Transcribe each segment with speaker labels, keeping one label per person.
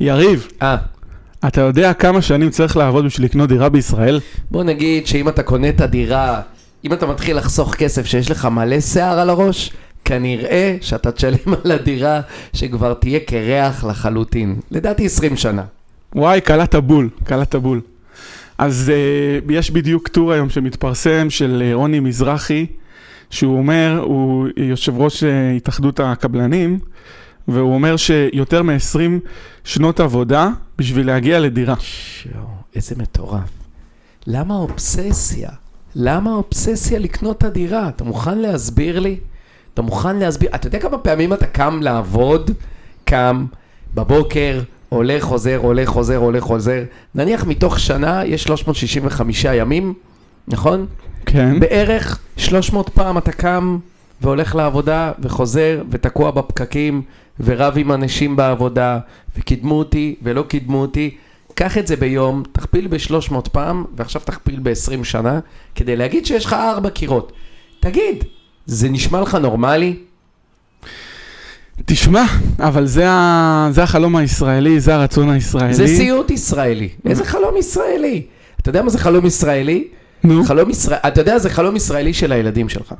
Speaker 1: יריב,
Speaker 2: אה,
Speaker 1: אתה יודע כמה שנים צריך לעבוד בשביל לקנות דירה בישראל?
Speaker 2: בוא נגיד שאם אתה קונה את הדירה, אם אתה מתחיל לחסוך כסף שיש לך מלא שיער על הראש, כנראה שאתה תשלם על הדירה שכבר תהיה קרח לחלוטין. לדעתי 20 שנה.
Speaker 1: וואי, קלעת בול, קלעת בול. אז uh, יש בדיוק טור היום שמתפרסם של uh, רוני מזרחי, שהוא אומר, הוא יושב ראש uh, התאחדות הקבלנים, והוא אומר שיותר מ-20 שנות עבודה בשביל להגיע לדירה.
Speaker 2: יואו, איזה מטורף. למה האובססיה? למה האובססיה לקנות את הדירה? אתה מוכן להסביר לי? אתה מוכן להסביר? אתה יודע כמה פעמים אתה קם לעבוד, קם בבוקר, הולך, חוזר, הולך, חוזר, הולך, חוזר. נניח מתוך שנה יש 365 ימים, נכון?
Speaker 1: כן.
Speaker 2: בערך 300 פעם אתה קם והולך לעבודה וחוזר ותקוע בפקקים ורב עם אנשים בעבודה וקידמו אותי ולא קידמו אותי. קח את זה ביום, תכפיל ב-300 פעם ועכשיו תכפיל ב-20 שנה כדי להגיד שיש לך ארבע קירות. תגיד, זה נשמע לך נורמלי?
Speaker 1: תשמע, אבל זה, ה... זה החלום הישראלי, זה הרצון הישראלי.
Speaker 2: זה סיוט ישראלי. איזה חלום ישראלי? אתה יודע מה זה חלום ישראלי?
Speaker 1: נו,
Speaker 2: חלום ישראל... אתה יודע, זה חלום ישראלי של הילדים שלך.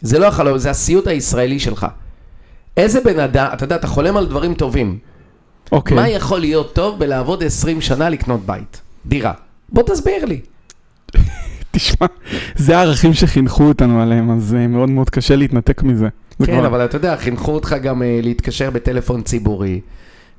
Speaker 2: זה לא החלום, זה הסיוט הישראלי שלך. איזה בן אדם, אתה יודע, אתה חולם על דברים טובים.
Speaker 1: אוקיי.
Speaker 2: מה יכול להיות טוב בלעבוד 20 שנה לקנות בית? דירה. בוא תסביר לי.
Speaker 1: תשמע, זה הערכים שחינכו אותנו עליהם, אז uh, מאוד מאוד קשה להתנתק מזה. זה
Speaker 2: כן,
Speaker 1: כבר-
Speaker 2: אבל אתה יודע, חינכו אותך גם uh, להתקשר בטלפון ציבורי,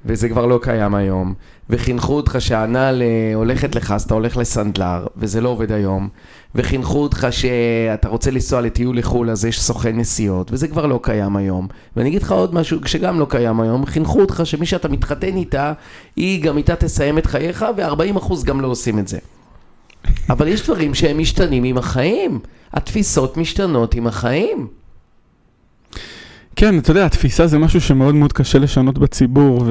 Speaker 2: וזה כבר לא קיים היום. וחינכו אותך שהנעל uh, הולכת לך, אז אתה הולך לסנדלר, וזה לא עובד היום. וחינכו אותך שאתה רוצה לנסוע לטיול לחו"ל, אז יש סוכן נסיעות, וזה כבר לא קיים היום. ואני אגיד לך עוד משהו שגם לא קיים היום, חינכו אותך שמי שאתה מתחתן איתה, היא גם איתה תסיים את חייך, ו-40% גם לא עושים את זה. אבל יש דברים שהם משתנים עם החיים. התפיסות משתנות עם החיים.
Speaker 1: כן, אתה יודע, התפיסה זה משהו שמאוד מאוד קשה לשנות בציבור,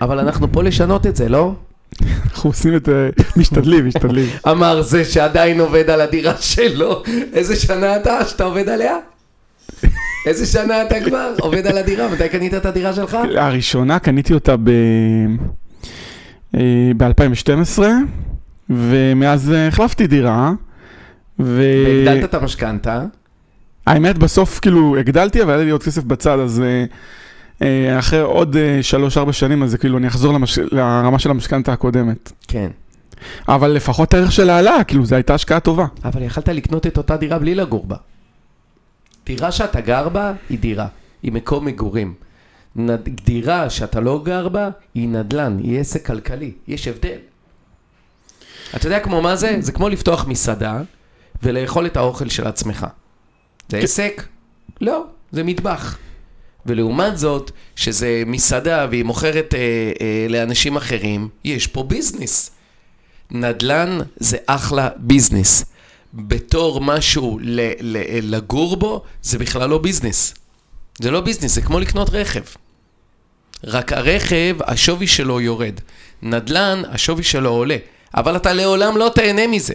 Speaker 2: אבל אנחנו פה לשנות את זה, לא?
Speaker 1: ואנחנו עושים את זה, משתדלים, משתדלים.
Speaker 2: אמר זה שעדיין עובד על הדירה שלו. איזה שנה אתה שאתה עובד עליה? איזה שנה אתה כבר עובד על הדירה? מתי קנית את הדירה שלך?
Speaker 1: הראשונה קניתי אותה ב... אה, ב-2012, ומאז אה, החלפתי דירה, ו...
Speaker 2: והגדלת את המשכנתה.
Speaker 1: האמת, בסוף כאילו הגדלתי, אבל היה לי עוד כסף בצד, אז אה, אחרי עוד אה, שלוש-ארבע שנים, אז כאילו אני אחזור למש... לרמה של המשכנתה הקודמת.
Speaker 2: כן.
Speaker 1: אבל לפחות הערך שלה עלה, כאילו זו הייתה השקעה טובה.
Speaker 2: אבל יכלת לקנות את אותה דירה בלי לגור בה. דירה שאתה גר בה היא דירה, היא מקום מגורים. נד... דירה שאתה לא גר בה היא נדל"ן, היא עסק כלכלי, יש הבדל. אתה יודע כמו מה זה? זה כמו לפתוח מסעדה ולאכול את האוכל של עצמך. זה עסק? לא, זה מטבח. ולעומת זאת, שזה מסעדה והיא מוכרת אה, אה, לאנשים אחרים, יש פה ביזנס. נדל"ן זה אחלה ביזנס. בתור משהו ל- ל- לגור בו, זה בכלל לא ביזנס. זה לא ביזנס, זה כמו לקנות רכב. רק הרכב, השווי שלו יורד. נדל"ן, השווי שלו עולה. אבל אתה לעולם לא תהנה מזה.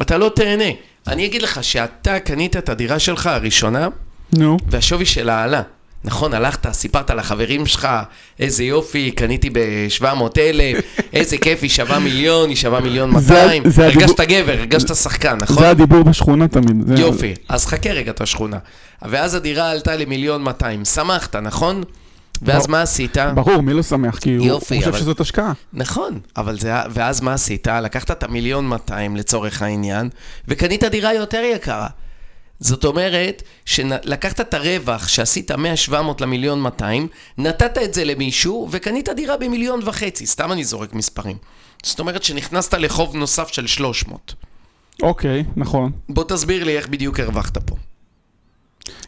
Speaker 2: אתה לא תהנה. אני אגיד לך שאתה קנית את הדירה שלך הראשונה,
Speaker 1: נו.
Speaker 2: והשווי שלה עלה. נכון, הלכת, סיפרת לחברים שלך, איזה יופי, קניתי ב-700 אלף, איזה כיף, היא שווה מיליון, היא שווה מיליון
Speaker 1: זה-
Speaker 2: 200.
Speaker 1: זה הדיבור-
Speaker 2: הרגשת גבר, הרגשת שחקן, נכון?
Speaker 1: זה הדיבור בשכונה תמיד. זה...
Speaker 2: יופי, אז חכה רגע את השכונה. ואז הדירה עלתה למיליון 200, שמחת, נכון? ואז. מה עשית?
Speaker 1: ברור, מי לא שמח? כי הוא חושב שזאת השקעה.
Speaker 2: נכון, אבל זה, ואז מה עשית? לקחת את המיליון 200 לצורך העניין, וקנית דירה יותר יקרה. זאת אומרת, שלקחת את הרווח שעשית מ-700 למיליון 200, נתת את זה למישהו, וקנית דירה במיליון וחצי, סתם אני זורק מספרים. זאת אומרת שנכנסת לחוב נוסף של 300.
Speaker 1: אוקיי, נכון.
Speaker 2: בוא תסביר לי איך בדיוק הרווחת פה.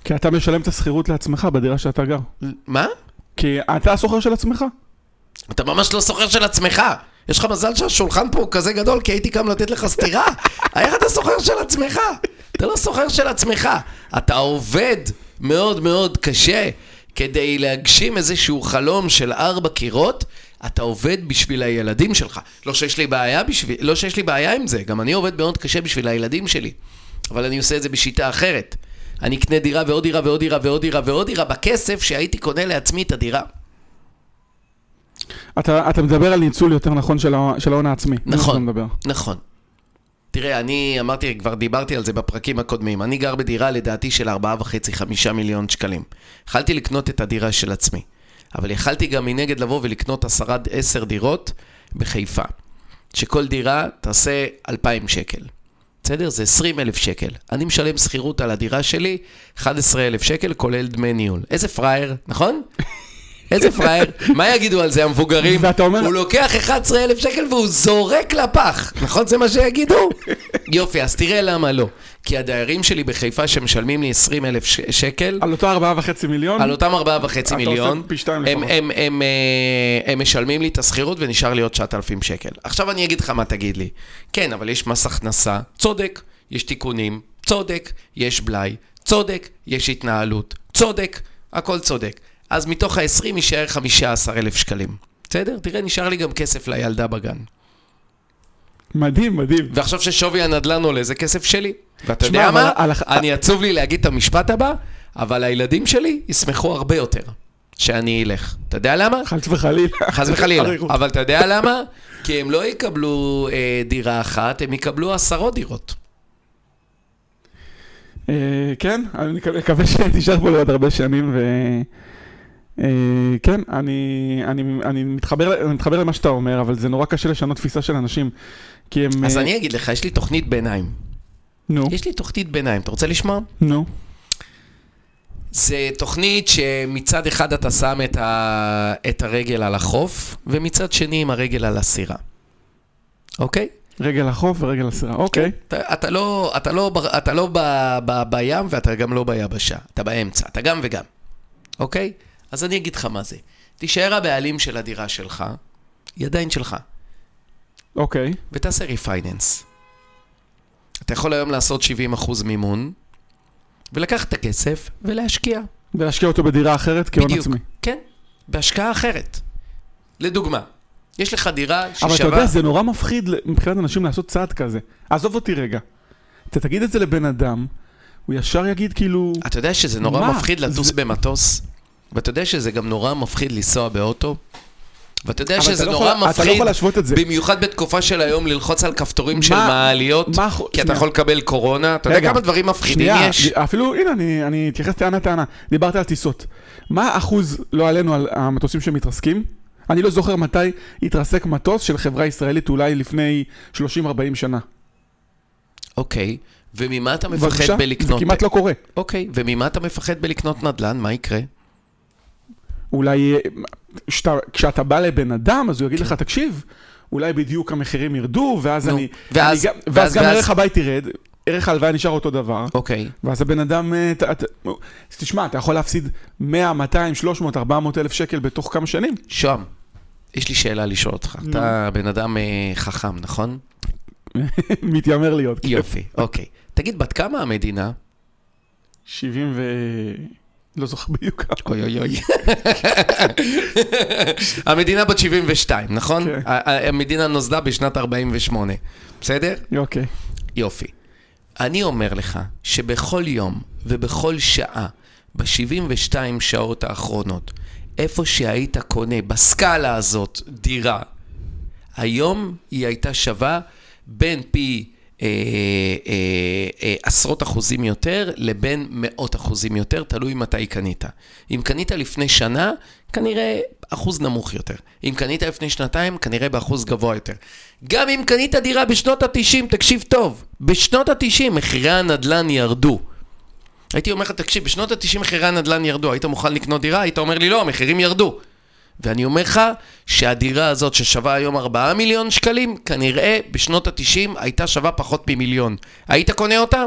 Speaker 1: כי אתה משלם את השכירות לעצמך בדירה שאתה גר.
Speaker 2: מה?
Speaker 1: כי אתה הסוחר של עצמך.
Speaker 2: אתה ממש לא סוחר של עצמך. יש לך מזל שהשולחן פה כזה גדול, כי הייתי קם לתת לך סטירה. איך אתה סוחר של עצמך? אתה לא סוחר של עצמך. אתה עובד מאוד מאוד קשה כדי להגשים איזשהו חלום של ארבע קירות. אתה עובד בשביל הילדים שלך. לא שיש לי בעיה, בשביל... לא שיש לי בעיה עם זה, גם אני עובד מאוד קשה בשביל הילדים שלי. אבל אני עושה את זה בשיטה אחרת. אני אקנה דירה ועוד דירה ועוד דירה ועוד דירה ועוד דירה בכסף שהייתי קונה לעצמי את הדירה.
Speaker 1: אתה, אתה מדבר על ניצול יותר נכון של, ההון- של ההון העצמי.
Speaker 2: נכון. נכון. תראה, אני אמרתי, כבר דיברתי על זה בפרקים הקודמים. אני גר בדירה לדעתי של 4.5-5 מיליון שקלים. יכלתי לקנות את הדירה של עצמי, אבל יכלתי גם מנגד לבוא ולקנות 10 דירות בחיפה, שכל דירה תעשה 2,000 שקל. בסדר? זה 20 אלף שקל. אני משלם שכירות על הדירה שלי, 11 אלף שקל, כולל דמי ניהול. איזה פראייר, נכון? איזה פראייר. מה יגידו על זה המבוגרים?
Speaker 1: ואתה אומר-
Speaker 2: הוא לוקח 11 אלף שקל והוא זורק לפח. נכון זה מה שיגידו? יופי, אז תראה למה לא. כי הדיירים שלי בחיפה שמשלמים לי 20 אלף שקל,
Speaker 1: על ארבעה וחצי מיליון,
Speaker 2: על אותם 4.5
Speaker 1: עושה
Speaker 2: מיליון, הם. הם, הם, אה, הם משלמים לי את השכירות ונשאר לי עוד 9,000 שקל. עכשיו אני אגיד לך מה תגיד לי. כן, אבל יש מס הכנסה, צודק, יש תיקונים, צודק, יש בלאי, צודק, יש התנהלות, צודק, הכל צודק. אז מתוך ה-20 יישאר 15,000 שקלים. בסדר? תראה, נשאר לי גם כסף לילדה בגן.
Speaker 1: מדהים, מדהים.
Speaker 2: ועכשיו ששווי הנדל"ן עולה, זה כסף שלי. ואתה יודע מה?
Speaker 1: על
Speaker 2: אני עצוב לי להגיד את המשפט הבא, אבל הילדים שלי ישמחו הרבה יותר שאני אלך. אתה יודע למה?
Speaker 1: חס וחלילה.
Speaker 2: חס וחלילה. אבל אתה יודע למה? כי הם לא יקבלו אה, דירה אחת, הם יקבלו עשרות דירות.
Speaker 1: אה, כן, אני מקווה- שתישאר פה לעוד הרבה שנים, ו... אה, כן, אני, אני, אני, מתחבר, אני מתחבר למה שאתה אומר, אבל זה נורא קשה לשנות תפיסה של אנשים, כי הם...
Speaker 2: אז
Speaker 1: אה,
Speaker 2: אני אגיד לך, יש לי תוכנית ביניים.
Speaker 1: נו,
Speaker 2: יש לי תוכנית ביניים, אתה רוצה לשמוע?
Speaker 1: נו.
Speaker 2: זה תוכנית שמצד אחד אתה שם את, ה... את הרגל על החוף, ומצד שני עם הרגל על הסירה. אוקיי?
Speaker 1: רגל לחוף ורגל לסירה, אוקיי.
Speaker 2: אתה, אתה לא, אתה לא, אתה לא ב, ב, בים ואתה גם לא ביבשה, אתה באמצע, אתה גם וגם, אוקיי? אז אני אגיד לך מה זה. תישאר הבעלים של הדירה שלך, היא עדיין שלך,
Speaker 1: אוקיי.
Speaker 2: ותעשה ריפייננס. אתה יכול היום לעשות 70% מימון, ולקחת את הכסף ולהשקיע.
Speaker 1: ולהשקיע אותו בדירה אחרת כהון
Speaker 2: בדיוק.
Speaker 1: עצמי.
Speaker 2: כן, בהשקעה אחרת. לדוגמה, יש לך דירה
Speaker 1: אבל אתה
Speaker 2: ששווה...
Speaker 1: יודע, זה נורא מפחיד מבחינת אנשים לעשות צעד כזה. עזוב אותי רגע. אתה תגיד את זה לבן אדם, הוא ישר יגיד כאילו...
Speaker 2: אתה יודע שזה נורא
Speaker 1: מה?
Speaker 2: מפחיד לטוס
Speaker 1: זה-
Speaker 2: במטוס? ואתה יודע שזה גם נורא מפחיד לנסוע באוטו? ואתה יודע שזה
Speaker 1: אתה לא
Speaker 2: נורא
Speaker 1: יכול- אתה לא
Speaker 2: מפחיד,
Speaker 1: יכול להשוות את זה.
Speaker 2: במיוחד בתקופה של היום, ללחוץ על כפתורים של
Speaker 1: מה-
Speaker 2: מעליות,
Speaker 1: מה-
Speaker 2: כי אתה
Speaker 1: שנייה.
Speaker 2: יכול לקבל קורונה. אתה יודע
Speaker 1: רגע,
Speaker 2: כמה דברים מפחידים
Speaker 1: שנייה,
Speaker 2: יש?
Speaker 1: אפילו, הנה, אני, אני אתייחס טענה טענה. דיברת על טיסות. מה האחוז, לא עלינו, על המטוסים שמתרסקים? אני לא זוכר מתי התרסק מטוס של חברה ישראלית, אולי לפני 30-40 שנה.
Speaker 2: אוקיי, וממה אתה
Speaker 1: בבקשה,
Speaker 2: מפחד
Speaker 1: זה
Speaker 2: בלקנות?
Speaker 1: כמעט לא קורה.
Speaker 2: אוקיי, וממה אתה מפחד בלקנות נדל"ן? מה יקרה?
Speaker 1: אולי, שאתה, כשאתה בא לבן אדם, אז הוא
Speaker 2: כן.
Speaker 1: יגיד לך, תקשיב, אולי בדיוק המחירים ירדו, ואז
Speaker 2: נו,
Speaker 1: אני...
Speaker 2: ואז-
Speaker 1: אני גם,
Speaker 2: ואז-
Speaker 1: ואז גם
Speaker 2: ואז-
Speaker 1: ערך הבית ירד, ערך ההלוואה נשאר אותו דבר.
Speaker 2: אוקיי.
Speaker 1: ואז הבן אדם, אה, ת- ת- אז תשמע, אתה יכול להפסיד 100, 200, 300, 400 אלף שקל בתוך כמה שנים.
Speaker 2: שוהם, יש לי שאלה לשאול אותך.
Speaker 1: נו.
Speaker 2: אתה בן אדם אה, חכם, נכון?
Speaker 1: מתיימר להיות. כן.
Speaker 2: יופי, אוקיי. תגיד, בת כמה המדינה?
Speaker 1: 70 ו... לא זוכר בדיוק.
Speaker 2: אוי אוי אוי. המדינה בת 72, נכון?
Speaker 1: כן.
Speaker 2: ה- ה- המדינה נוסדה בשנת 48, בסדר?
Speaker 1: אוקיי.
Speaker 2: יופי. אני אומר לך שבכל יום ובכל שעה, ב-72 שעות האחרונות, איפה שהיית קונה בסקאלה הזאת דירה, היום היא הייתה שווה בין פי עשרות אחוזים יותר לבין מאות אחוזים יותר, תלוי מתי קנית. אם קנית לפני שנה, כנראה אחוז נמוך יותר. אם קנית לפני שנתיים, כנראה באחוז גבוה יותר. גם אם קנית דירה בשנות ה-90, תקשיב טוב, בשנות ה-90 מחירי הנדל"ן ירדו. הייתי אומר לך, תקשיב, בשנות ה-90 מחירי הנדל"ן ירדו, היית מוכן לקנות דירה? היית אומר לי, לא, המחירים ירדו. ואני אומר לך שהדירה הזאת ששווה היום 4 מיליון שקלים, כנראה בשנות ה-90 הייתה שווה פחות ממיליון. היית קונה אותה?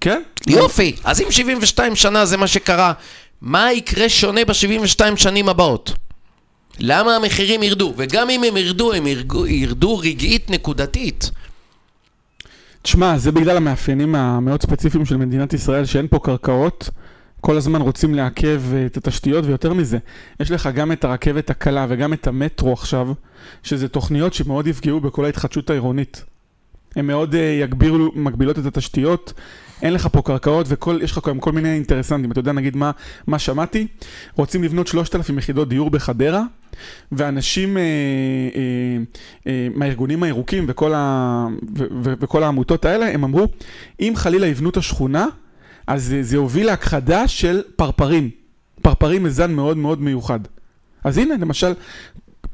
Speaker 1: כן?
Speaker 2: יופי. אז אם 72 שנה זה מה שקרה, מה יקרה שונה ב-72 שנים הבאות? למה המחירים ירדו? וגם אם הם ירדו, הם ירדו, ירדו רגעית נקודתית.
Speaker 1: תשמע, זה בגלל המאפיינים המאוד ספציפיים של מדינת ישראל, שאין פה קרקעות. כל הזמן רוצים לעכב אה, את התשתיות, ויותר מזה, יש לך גם את הרכבת הקלה וגם את המטרו עכשיו, שזה תוכניות שמאוד יפגעו בכל ההתחדשות העירונית. הן מאוד אה, יגבירו, מגבילות את התשתיות. אין לך פה קרקעות ויש לך כל מיני אינטרסנטים. אתה יודע, נגיד, מה, מה שמעתי? רוצים לבנות 3,000 יחידות דיור בחדרה, ואנשים אה, אה, אה, מהארגונים הירוקים וכל, ה, ו, ו, וכל העמותות האלה, הם אמרו, אם חלילה יבנו את השכונה, אז זה, יוביל להכחדה של פרפרים. פרפרים מזן מאוד מאוד מיוחד. אז הנה, למשל,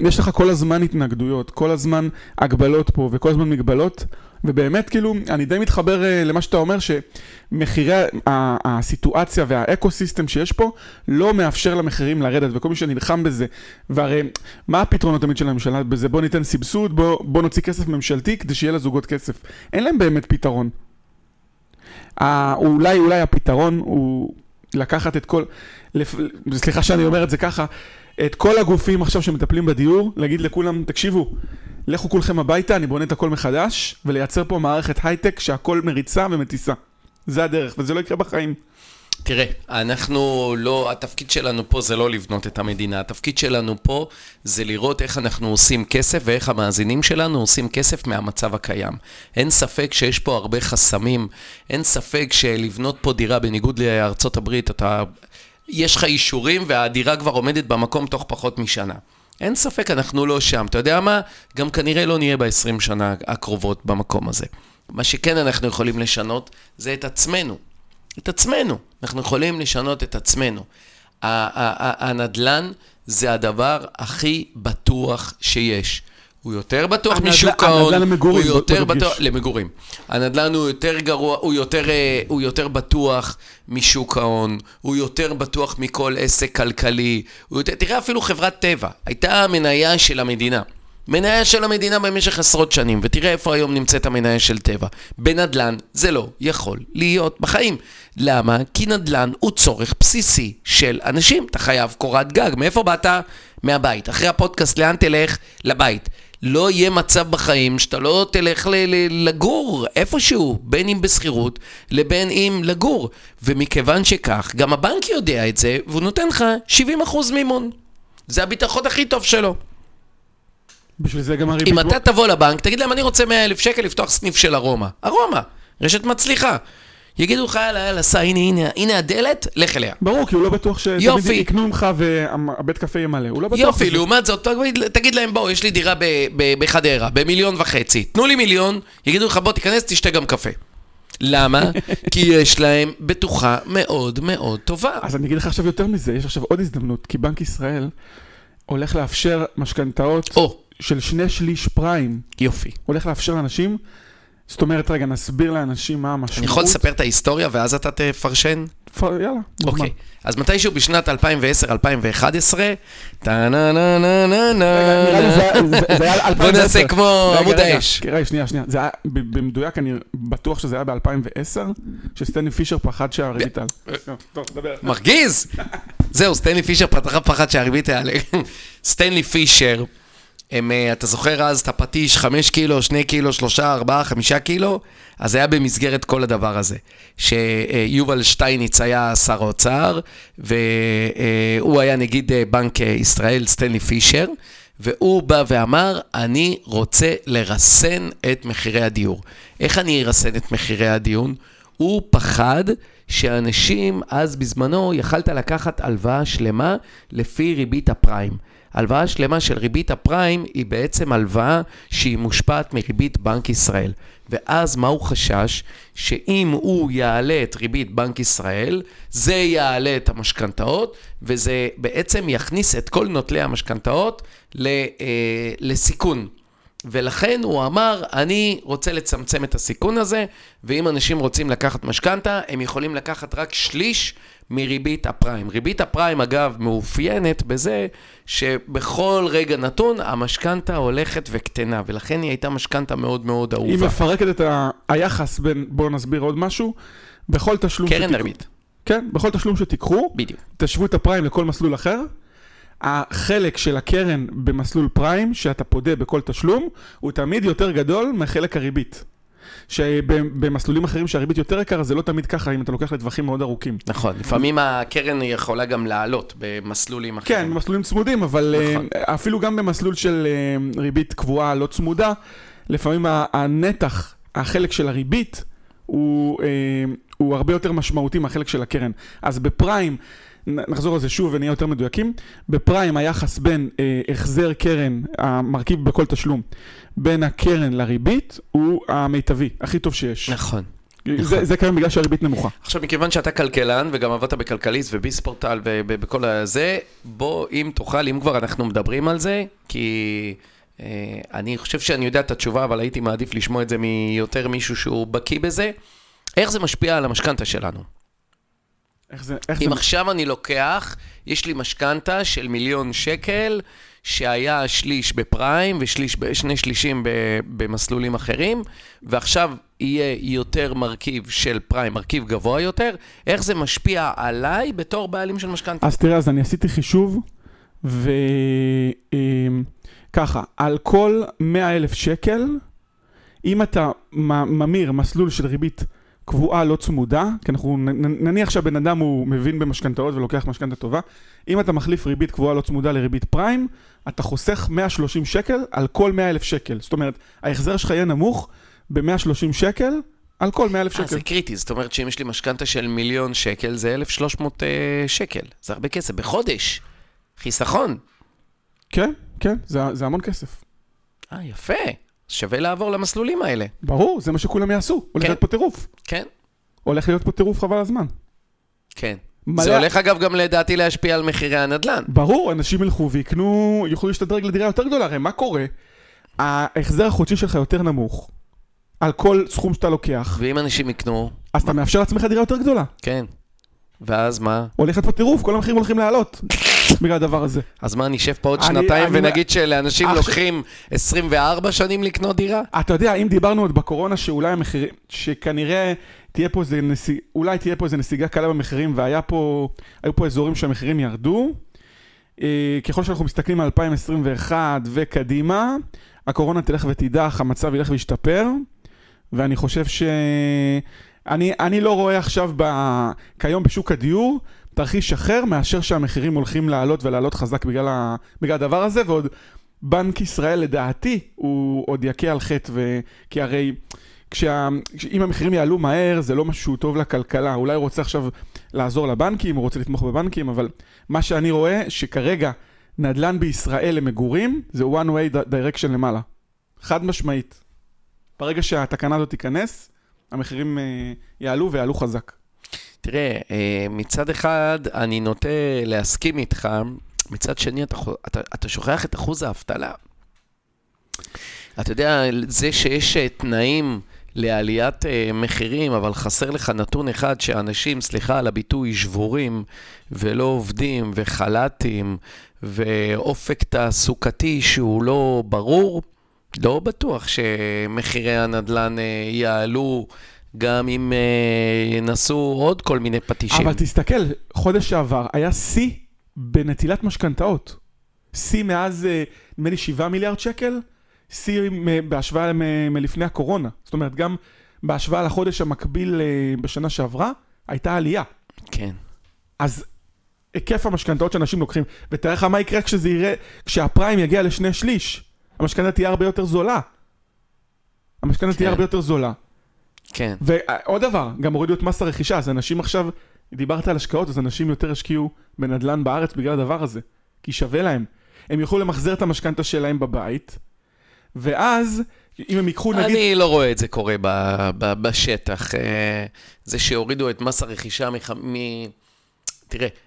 Speaker 1: יש לך כל הזמן התנגדויות, כל הזמן הגבלות פה וכל הזמן מגבלות, ובאמת כאילו, אני די מתחבר uh, למה שאתה אומר, שמחירי הסיטואציה והאקו סיסטם שיש פה לא מאפשר למחירים לרדת, וכל מי שנלחם בזה, והרי מה הפתרונות תמיד של הממשלה בזה? בוא ניתן סבסוד, בוא, בוא נוציא כסף ממשלתי כדי שיהיה לזוגות כסף. אין להם באמת פתרון. Uh, אולי, אולי הפתרון הוא לקחת את כל, לפ... סליחה שאני אומר את זה ככה, את כל הגופים עכשיו שמטפלים בדיור, להגיד לכולם, תקשיבו, לכו כולכם הביתה, אני בונה את הכל מחדש, ולייצר פה מערכת הייטק שהכל מריצה ומטיסה. זה הדרך, וזה לא יקרה בחיים.
Speaker 2: תראה, אנחנו לא, התפקיד שלנו פה זה לא לבנות את המדינה, התפקיד שלנו פה זה לראות איך אנחנו עושים כסף ואיך המאזינים שלנו עושים כסף מהמצב הקיים. אין ספק שיש פה הרבה חסמים, אין ספק שלבנות פה דירה בניגוד לארצות הברית, אתה, יש לך אישורים והדירה כבר עומדת במקום תוך פחות משנה. אין ספק, אנחנו לא שם. אתה יודע מה? גם כנראה לא נהיה ב-20 שנה הקרובות במקום הזה. מה שכן אנחנו יכולים לשנות זה את עצמנו. את עצמנו. אנחנו יכולים לשנות את עצמנו. הנדל"ן זה הדבר הכי בטוח שיש. הוא יותר בטוח הנדל... משוק ההון, הנדל"ן למגורים, הוא יותר בטוח, למגורים. הנדל"ן הוא יותר גרוע, הוא יותר, אה, הוא יותר בטוח משוק ההון, הוא יותר בטוח מכל עסק כלכלי, הוא יותר, תראה אפילו חברת טבע, הייתה מניה של המדינה. מניה של המדינה במשך עשרות שנים, ותראה איפה היום נמצאת המניה של טבע. בנדל"ן זה לא יכול להיות בחיים. למה? כי נדל"ן הוא צורך בסיסי של אנשים. אתה חייב קורת גג. מאיפה באת? מהבית. אחרי הפודקאסט, לאן תלך? לבית. לא יהיה מצב בחיים שאתה לא תלך לגור איפשהו, בין אם בשכירות לבין אם לגור. ומכיוון שכך, גם הבנק יודע את זה, והוא נותן לך 70% מימון. זה הביטחון הכי טוב שלו.
Speaker 1: בשביל זה גם הריבית...
Speaker 2: אם אתה תבוא לבנק, תגיד להם, אני רוצה 100 אלף שקל לפתוח סניף של ארומה. ארומה, רשת מצליחה. יגידו לך, יאללה, יאללה, סע, הנה, הנה, הנה הדלת, לך אליה.
Speaker 1: ברור, כי הוא לא בטוח שתמיד יקנו ממך והבית קפה יהיה מלא, הוא לא בטוח.
Speaker 2: יופי, לעומת זאת, תגיד להם, בואו, יש לי דירה בחדרה, במיליון וחצי. תנו לי מיליון, יגידו לך, בוא תיכנס, תשתה גם קפה. למה? כי יש להם בטוחה מאוד מאוד טובה.
Speaker 1: אז אני אגיד לך עכשיו יותר מזה, יש עכשיו עוד הזדמנות, כי בנק ישראל הולך לאפשר משכנתאות של שני שליש פריים.
Speaker 2: יופי.
Speaker 1: הולך לאפשר לאנשים זאת אומרת, רגע, נסביר לאנשים מה המשמעות.
Speaker 2: אני יכול לספר את ההיסטוריה ואז אתה תפרשן?
Speaker 1: יאללה,
Speaker 2: אוקיי. אז מתישהו בשנת 2010-2011, טה נה נה
Speaker 1: נה נה נה
Speaker 2: בוא נעשה כמו עמוד האש.
Speaker 1: רגע, שנייה, שנייה. זה היה, במדויק, אני בטוח שזה היה ב-2010, שסטנלי פישר פחד שהריבית תעלה.
Speaker 2: דבר. מרגיז! זהו, סטנלי פישר פחד שהריבית תעלה. סטנלי פישר. הם, אה, אתה זוכר אז את הפטיש, 5 קילו, 2 קילו, 3, 4, 5 קילו? אז היה במסגרת כל הדבר הזה. שיובל שטייניץ היה שר האוצר, והוא היה נגיד אה, בנק אה, ישראל, סטנלי פישר, והוא בא ואמר, אני רוצה לרסן את מחירי הדיור. איך אני ארסן את מחירי הדיור? הוא פחד שאנשים, אז בזמנו, יכלת לקחת הלוואה שלמה לפי ריבית הפריים. הלוואה שלמה של ריבית הפריים היא בעצם הלוואה שהיא מושפעת מריבית בנק ישראל. ואז מה הוא חשש? שאם הוא יעלה את ריבית בנק ישראל, זה יעלה את המשכנתאות, וזה בעצם יכניס את כל נוטלי המשכנתאות אה, לסיכון. ולכן הוא אמר, אני רוצה לצמצם את הסיכון הזה, ואם אנשים רוצים לקחת משכנתה, הם יכולים לקחת רק שליש מריבית הפריים. ריבית הפריים, אגב, מאופיינת בזה שבכל רגע נתון המשכנתה הולכת וקטנה, ולכן היא הייתה משכנתה מאוד מאוד אהובה.
Speaker 1: היא מפרקת את ה... היחס בין, בואו נסביר עוד משהו, בכל תשלום
Speaker 2: קרן שתק... הריבית.
Speaker 1: כן, בכל תשלום שתיקחו,
Speaker 2: בדיוק.
Speaker 1: תשוו את הפריים לכל מסלול אחר. החלק של הקרן במסלול פריים, שאתה פודה בכל תשלום, הוא תמיד יותר גדול מחלק הריבית. שבמסלולים אחרים שהריבית יותר יקרה, זה לא תמיד ככה, אם אתה לוקח לטווחים מאוד ארוכים.
Speaker 2: נכון, לפעמים הקרן יכולה גם לעלות במסלולים אחרים.
Speaker 1: כן, במסלולים צמודים, אבל נכון. אה, אפילו גם במסלול של אה, ריבית קבועה לא צמודה, לפעמים הנתח החלק של הריבית הוא, אה, הוא הרבה יותר משמעותי מהחלק של הקרן. אז בפריים, נחזור על זה שוב ונהיה יותר מדויקים, בפריים היחס בין אה, החזר קרן, המרכיב בכל תשלום, בין הקרן לריבית, הוא המיטבי, הכי טוב שיש.
Speaker 2: נכון.
Speaker 1: זה, זה כיום בגלל שהריבית נמוכה.
Speaker 2: עכשיו, מכיוון שאתה כלכלן, וגם עבדת בכלכליסט וביספורטל ובכל הזה, בוא, אם תוכל, אם כבר אנחנו מדברים על זה, כי אה, אני חושב שאני יודע את התשובה, אבל הייתי מעדיף לשמוע את זה מיותר מישהו שהוא בקיא בזה. איך זה משפיע על המשכנתה שלנו?
Speaker 1: איך זה, איך
Speaker 2: אם
Speaker 1: זה,
Speaker 2: עכשיו אני לוקח, יש לי משכנתה של מיליון שקל, שהיה שליש בפריים ושני שלישים ב- במסלולים אחרים, ועכשיו יהיה יותר מרכיב של פריים, מרכיב גבוה יותר, איך זה משפיע עליי בתור בעלים של משכנתה?
Speaker 1: אז תראה, אז אני עשיתי חישוב, וככה, על כל 100 אלף שקל, אם אתה ממיר מסלול של ריבית קבועה לא צמודה, כי אנחנו נניח שהבן אדם הוא מבין במשכנתאות ולוקח משכנתה טובה, אם אתה מחליף ריבית קבועה לא צמודה לריבית פריים, אתה חוסך 130 שקל על כל 100 אלף שקל. זאת אומרת, ההחזר שלך יהיה נמוך ב-130 שקל על כל 100 אלף
Speaker 2: אה,
Speaker 1: שקל.
Speaker 2: זה קריטי, זאת אומרת שאם יש לי משכנתה של מיליון שקל, זה 1,300 אה, שקל. זה הרבה כסף, בחודש. חיסכון.
Speaker 1: כן, כן, זה, זה המון כסף.
Speaker 2: אה, יפה. שווה לעבור למסלולים האלה.
Speaker 1: ברור, זה מה שכולם יעשו. הולך
Speaker 2: כן.
Speaker 1: להיות פה טירוף.
Speaker 2: כן?
Speaker 1: הולך להיות פה טירוף חבל הזמן.
Speaker 2: כן.
Speaker 1: מלא-
Speaker 2: זה הולך אגב גם לדעתי להשפיע על מחירי הנדל"ן.
Speaker 1: ברור, אנשים ילכו ויקנו, יוכלו להשתדרג לדירה יותר גדולה, הרי מה קורה? ההחזר החודשי שלך יותר נמוך, על כל סכום שאתה לוקח,
Speaker 2: ואם אנשים יקנו,
Speaker 1: אז אתה מאפשר לעצמך דירה יותר גדולה.
Speaker 2: כן. ואז מה?
Speaker 1: הולך להיות פה טירוף, כל המחירים הולכים לעלות בגלל הדבר הזה.
Speaker 2: אז מה, נשב פה עוד
Speaker 1: אני-
Speaker 2: שנתיים
Speaker 1: אני-
Speaker 2: ונגיד שלאנשים לוקחים 24 שנים לקנות דירה?
Speaker 1: אתה יודע, אם דיברנו עוד בקורונה שאולי המחירים, שכנראה תהיה פה איזה נסיג, אולי תהיה פה איזה נסיגה קלה במחירים, והיה פה, היו פה אזורים שהמחירים ירדו, אה, ככל שאנחנו מסתכלים על 2021 וקדימה, הקורונה תלך ותידח, המצב ילך וישתפר, ואני חושב ש... אני, אני לא רואה עכשיו ב... כיום בשוק הדיור תרחיש אחר מאשר שהמחירים הולכים לעלות ולעלות חזק בגלל, ה... בגלל הדבר הזה, ועוד בנק ישראל לדעתי הוא עוד יכה על חטא, ו... כי הרי כשה... אם המחירים יעלו מהר זה לא משהו טוב לכלכלה, אולי הוא רוצה עכשיו לעזור לבנקים, הוא רוצה לתמוך בבנקים, אבל מה שאני רואה שכרגע נדל"ן בישראל למגורים זה one way direction למעלה, חד משמעית. ברגע שהתקנה הזאת תיכנס, המחירים אה, יעלו ויעלו חזק.
Speaker 2: תראה, אה, מצד אחד אני נוטה להסכים איתך, מצד שני אתה, אתה, אתה שוכח את אחוז האבטלה. אתה יודע, זה שיש אה, תנאים לעליית מחירים, אבל חסר לך נתון אחד שאנשים, סליחה על הביטוי, שבורים ולא עובדים וחל"תים ואופק תעסוקתי שהוא לא ברור, לא בטוח שמחירי הנדל"ן אה, יעלו גם אם אה, ינסו עוד כל מיני פטישים.
Speaker 1: אבל תסתכל, חודש שעבר היה שיא בנטילת משכנתאות. שיא מאז, אה, נדמה לי, 7 מיליארד שקל, שיא בהשוואה מלפני הקורונה. זאת אומרת, גם בהשוואה לחודש המקביל בשנה שעברה, הייתה עלייה.
Speaker 2: כן.
Speaker 1: אז היקף המשכנתאות שאנשים לוקחים, ותאר לך מה יקרה כשזה יראה, כשהפריים יגיע לשני שליש, המשכנתה תהיה הרבה יותר זולה. המשכנתה
Speaker 2: כן.
Speaker 1: תהיה הרבה יותר זולה.
Speaker 2: כן.
Speaker 1: ועוד דבר, גם הורידו את מס הרכישה, אז אנשים עכשיו, דיברת על השקעות, אז אנשים יותר השקיעו בנדל"ן בארץ בגלל הדבר הזה, כי שווה להם. הם יוכלו למחזר את המשכנתה שלהם בבית, ואז, אם הם ייקחו נגיד...
Speaker 2: אני לא רואה את זה קורה ב, ב, בשטח. אה, זה שהורידו את מס הרכישה מח... מ... תראה, אה,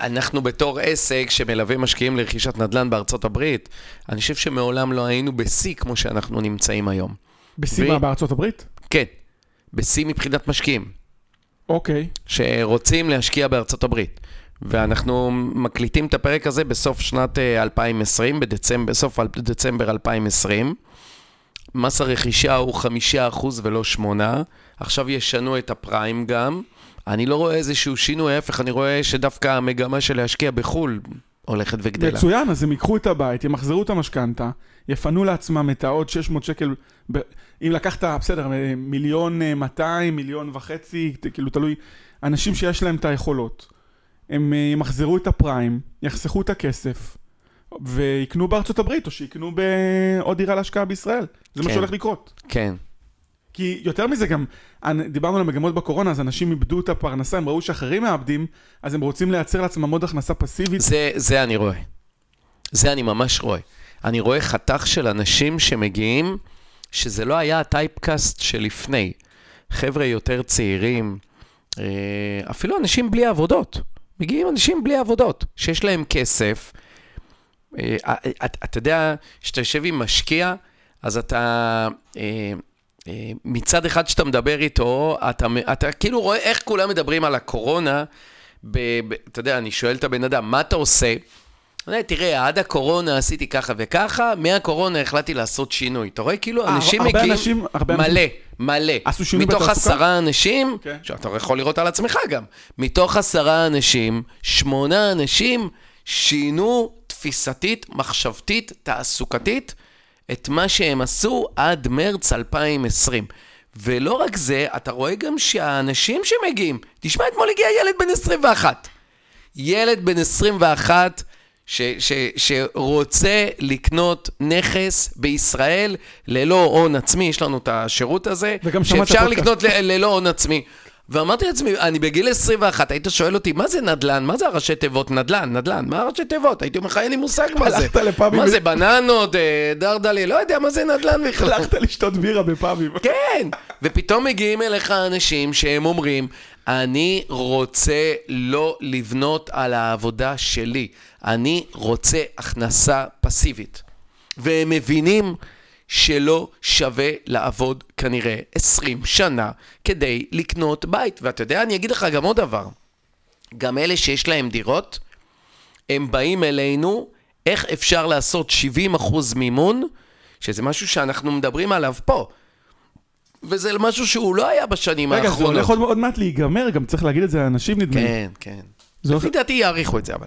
Speaker 2: אנחנו בתור עסק שמלווה משקיעים לרכישת נדל"ן בארצות הברית, אני חושב שמעולם לא היינו בשיא כמו שאנחנו נמצאים היום.
Speaker 1: בשיא
Speaker 2: ו-
Speaker 1: מה, בארצות הברית?
Speaker 2: כן, בשיא מבחינת משקיעים.
Speaker 1: אוקיי.
Speaker 2: שרוצים להשקיע בארצות הברית. ואנחנו מקליטים את הפרק הזה בסוף שנת אה, 2020, בדצמבר, בסוף אל- דצמבר 2020. מס הרכישה הוא 5% ולא 8%. עכשיו ישנו את הפריים גם. אני לא רואה איזשהו שינוי, ההפך, אני רואה שדווקא המגמה של להשקיע בחו"ל הולכת וגדלה.
Speaker 1: מצוין, אז הם ייקחו את הבית, ימחזרו את המשכנתה, יפנו לעצמם את העוד 600 שקל, ב... אם לקחת, בסדר, אה, מיליון אה, 200, מיליון וחצי, כאילו תלוי, אנשים שיש להם את היכולות. הם אה, ימחזרו את הפריים, יחסכו את הכסף, ויקנו בארצות הברית, או שיקנו בעוד דירה להשקעה בישראל. זה מה
Speaker 2: כן.
Speaker 1: שהולך לקרות.
Speaker 2: כן.
Speaker 1: כי יותר מזה גם, דיברנו על המגמות בקורונה, אז אנשים איבדו את הפרנסה, הם ראו שאחרים מאבדים, אז הם רוצים לייצר לעצמם עוד הכנסה פסיבית.
Speaker 2: זה, זה אני רואה. זה אני ממש רואה. אני רואה חתך של אנשים שמגיעים, שזה לא היה הטייפקאסט שלפני. חבר'ה יותר צעירים, אה, אפילו אנשים בלי עבודות. מגיעים אנשים בלי עבודות, שיש להם כסף. אה, אתה אתה יודע, כשאתה יושב עם משקיע, אז אתה... אה, מצד אחד שאתה מדבר איתו, אתה, אתה כאילו רואה איך כולם מדברים על הקורונה. ב, ב, אתה יודע, אני שואל את הבן אדם, מה אתה עושה? תראה, עד הקורונה עשיתי ככה וככה, מהקורונה החלטתי לעשות שינוי. אתה רואה, כאילו,
Speaker 1: אה,
Speaker 2: אנשים
Speaker 1: הרבה
Speaker 2: מגיעים...
Speaker 1: אנשים- הרבה
Speaker 2: מלא, מלא.
Speaker 1: עשו שינוי
Speaker 2: מתוך
Speaker 1: בתעסוקה?
Speaker 2: עשרה אנשים,
Speaker 1: כן.
Speaker 2: שאתה יכול לראות על עצמך גם, מתוך עשרה אנשים, שמונה אנשים שינו תפיסתית, מחשבתית, תעסוקתית, את מה שהם עשו עד מרץ 2020. ולא רק זה, אתה רואה גם שהאנשים שמגיעים, תשמע, אתמול הגיע ילד בן 21. ילד בן 21 ש, ש, שרוצה לקנות נכס בישראל ללא הון עצמי, יש לנו את השירות הזה,
Speaker 1: וגם
Speaker 2: שאפשר. לקנות ל, ללא הון עצמי. ואמרתי לעצמי, אני בגיל 21, היית שואל אותי, מה זה נדל"ן? מה זה הראשי תיבות? נדל"ן, נדל"ן, מה הראשי תיבות? הייתי אומר לך, אין לי מושג מה זה.
Speaker 1: הלכת לפאבים
Speaker 2: מה זה, בננות, אה, דרדלי, לא יודע מה זה נדל"ן בכלל.
Speaker 1: הלכת לשתות בירה בפאבים.
Speaker 2: כן, ופתאום מגיעים אליך אנשים שהם אומרים, אני רוצה לא לבנות על העבודה שלי, אני רוצה הכנסה פסיבית. והם מבינים שלא שווה לעבוד כנראה 20 שנה כדי לקנות בית. ואתה יודע, אני אגיד לך גם עוד דבר. גם אלה שיש להם דירות, הם באים אלינו, איך אפשר לעשות 70% מימון, שזה משהו שאנחנו מדברים עליו פה. וזה משהו שהוא לא היה בשנים
Speaker 1: רגע, זה
Speaker 2: האחרונות.
Speaker 1: הולך עוד עוד מעט להיגמר, גם צריך להגיד את זה לאנשים נדמה לי.
Speaker 2: כן, כן.
Speaker 1: זה
Speaker 2: לפי
Speaker 1: הולך-
Speaker 2: דעתי יעריכו את זה, אבל.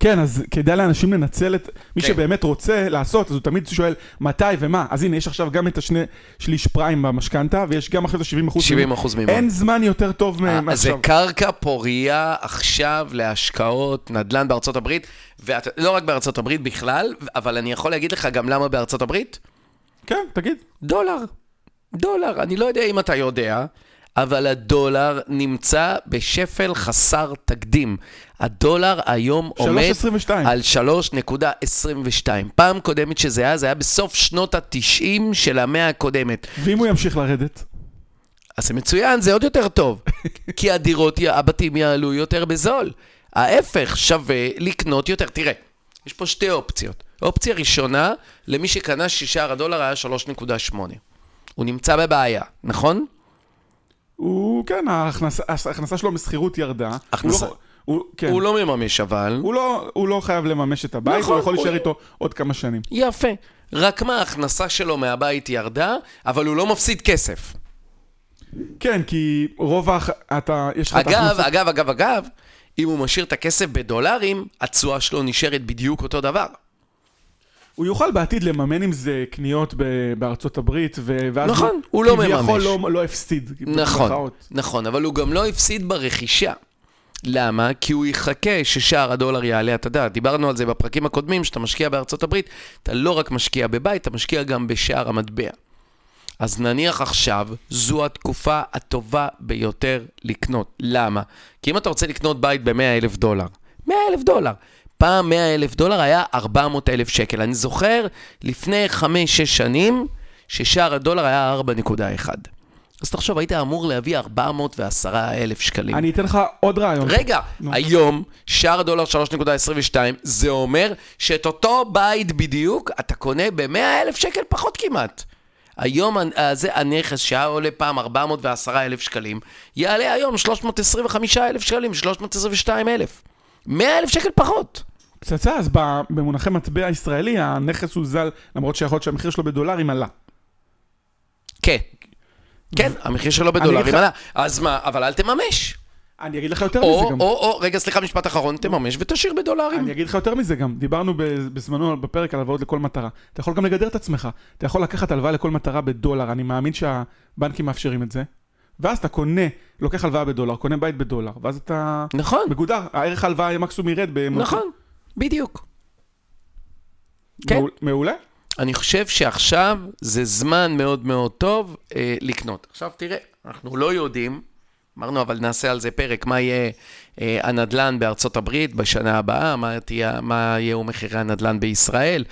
Speaker 1: כן, אז כדאי לאנשים לנצל את... מי
Speaker 2: כן.
Speaker 1: שבאמת רוצה לעשות, אז הוא תמיד שואל מתי ומה. אז הנה, יש עכשיו גם את השני שליש פריים במשכנתה, ויש גם אחרי זה 70 אחוז.
Speaker 2: 70 אחוז מימון.
Speaker 1: אין זמן יותר טוב
Speaker 2: אה,
Speaker 1: מ-
Speaker 2: אז זה
Speaker 1: מעכשיו.
Speaker 2: קרקע פורייה עכשיו להשקעות נדל"ן בארצות הברית, ולא רק בארצות הברית בכלל, אבל אני יכול להגיד לך גם למה בארצות הברית?
Speaker 1: כן, תגיד.
Speaker 2: דולר. דולר. אני לא יודע אם אתה יודע, אבל הדולר נמצא בשפל חסר תקדים. הדולר היום עומד
Speaker 1: 3.22.
Speaker 2: על 3.22. פעם קודמת שזה היה, זה היה בסוף שנות ה-90 של המאה הקודמת.
Speaker 1: ואם הוא ימשיך לרדת?
Speaker 2: אז זה מצוין, זה עוד יותר טוב. כי הדירות, הבתים יעלו יותר בזול. ההפך, שווה לקנות יותר. תראה, יש פה שתי אופציות. אופציה ראשונה, למי שקנה ששער הדולר היה 3.8. הוא נמצא בבעיה, נכון?
Speaker 1: הוא, כן, ההכנסה ההכנסה שלו משכירות ירדה.
Speaker 2: הכנסה.
Speaker 1: הוא לא- הוא, כן.
Speaker 2: הוא לא מממש אבל.
Speaker 1: הוא לא, הוא לא חייב לממש את הבית,
Speaker 2: נכון,
Speaker 1: הוא יכול
Speaker 2: הוא-
Speaker 1: להישאר איתו עוד כמה שנים.
Speaker 2: יפה. רק מה, ההכנסה שלו מהבית ירדה, אבל הוא לא מפסיד כסף.
Speaker 1: כן, כי רוב האח... אתה... יש לך את
Speaker 2: אגב,
Speaker 1: ההכנסה-
Speaker 2: אגב, אגב, אגב, אם הוא משאיר את הכסף בדולרים, התשואה שלו נשארת בדיוק אותו דבר.
Speaker 1: הוא יוכל בעתיד לממן עם זה קניות ב- בארצות הברית, ו... ואז
Speaker 2: נכון, הוא לא
Speaker 1: כביכול
Speaker 2: מממש.
Speaker 1: לא, לא הפסיד.
Speaker 2: נכון,
Speaker 1: במרכאות.
Speaker 2: נכון, אבל הוא גם לא הפסיד ברכישה. למה? כי הוא יחכה ששער הדולר יעלה, אתה יודע, דיברנו על זה בפרקים הקודמים, שאתה משקיע בארצות הברית, אתה לא רק משקיע בבית, אתה משקיע גם בשער המטבע. אז נניח עכשיו, זו התקופה הטובה ביותר לקנות. למה? כי אם אתה רוצה לקנות בית ב-100 אלף דולר, 100 אלף דולר. פעם 100 אלף דולר היה 400 אלף שקל. אני זוכר לפני 5-6 שנים, ששער הדולר היה 4.1. אז תחשוב, היית אמור להביא 410 אלף שקלים.
Speaker 1: אני אתן לך עוד רעיון.
Speaker 2: רגע,
Speaker 1: נו.
Speaker 2: היום שער הדולר 3.22, זה אומר שאת אותו בית בדיוק אתה קונה ב-100 אלף שקל פחות כמעט. היום הנ- אה, זה הנכס שהיה עולה פעם 410 אלף שקלים, יעלה היום 325 אלף שקלים, 322 אלף. 100 אלף שקל פחות.
Speaker 1: פצצה, אז במונחי מטבע ישראלי, הנכס הוזל, למרות שיכול להיות שהמחיר שלו בדולרים עלה.
Speaker 2: כן. כן, המחיר שלו בדולרים עלה. אז מה, אבל אל תממש.
Speaker 1: אני אגיד לך יותר מזה
Speaker 2: או,
Speaker 1: גם.
Speaker 2: או, או, רגע, סליחה, משפט אחרון, תממש ותשאיר בדולרים.
Speaker 1: אני אגיד לך יותר מזה גם, דיברנו בזמנו בפרק על הלוואות לכל מטרה. אתה יכול גם לגדר את עצמך, אתה יכול לקחת הלוואה לכל מטרה בדולר, אני מאמין שהבנקים מאפשרים את זה. ואז אתה קונה, לוקח הלוואה בדולר, קונה בית בדולר, ואז אתה
Speaker 2: נכון,
Speaker 1: מגודר, הערך ההלוואה מקסימום ירד. במ-
Speaker 2: נכון, בדיוק. כן.
Speaker 1: מעול- מעולה.
Speaker 2: אני חושב שעכשיו זה זמן מאוד מאוד טוב אה, לקנות. עכשיו תראה, אנחנו לא יודעים, אמרנו אבל נעשה על זה פרק, מה יהיה אה, הנדל"ן בארצות הברית בשנה הבאה, מה, תהיה, מה יהיו מחירי הנדל"ן בישראל.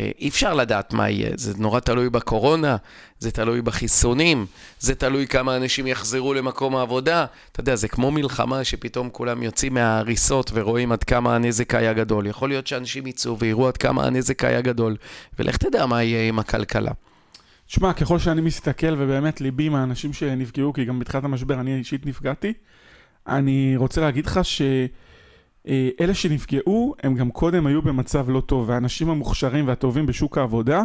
Speaker 2: אה, אי אפשר לדעת מה יהיה, זה נורא תלוי בקורונה, זה תלוי בחיסונים, זה תלוי כמה אנשים יחזרו למקום העבודה. אתה יודע, זה כמו מלחמה שפתאום כולם יוצאים מההריסות ורואים עד כמה הנזק היה גדול. יכול להיות שאנשים יצאו ויראו עד כמה הנזק היה גדול, ולך תדע מה יהיה עם הכלכלה.
Speaker 1: תשמע, ככל שאני מסתכל, ובאמת ליבי עם האנשים שנפגעו, כי גם בתחילת המשבר אני אישית נפגעתי, אני רוצה להגיד לך ש... אה, אלה שנפגעו, הם גם קודם היו במצב לא טוב, והאנשים המוכשרים והטובים בשוק העבודה,